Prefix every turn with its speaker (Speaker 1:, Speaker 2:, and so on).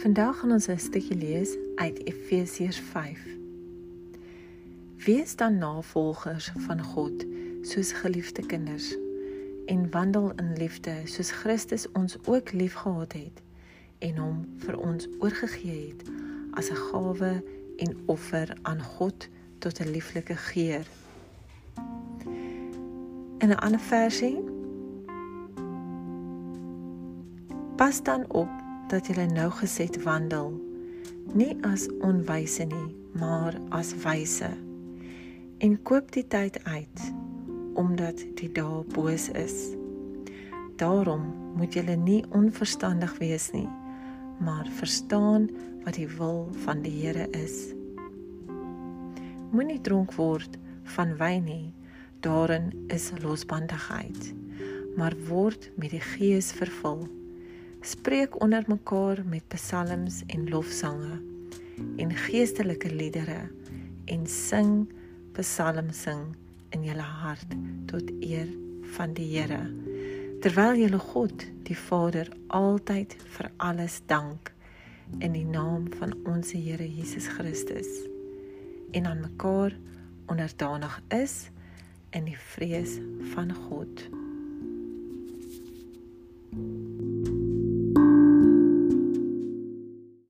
Speaker 1: Vandag gaan ons 'n stukkie lees uit Efesiërs 5. Wees dan navolgers van God soos geliefde kinders en wandel in liefde soos Christus ons ook liefgehad het en hom vir ons oorgegee het as 'n gawe en offer aan God tot 'n lieflike geur. In 'n ander versie Pas dan op dat jy nou geset wandel, nie as onwyse nie, maar as wyse. En koop die tyd uit omdat die dae boos is. Daarom moet jy nie onverstandig wees nie, maar verstaan wat die wil van die Here is. Moenie dronk word van wyn nie, daarin is losbandigheid, maar word met die Gees vervul spreek onder mekaar met psalms en lofsange en geestelike liedere en sing psalms sing in julle hart tot eer van die Here. Terwyl julle God die Vader altyd vir alles dank in die naam van ons Here Jesus Christus en aan mekaar onderdanig is in die vrees van God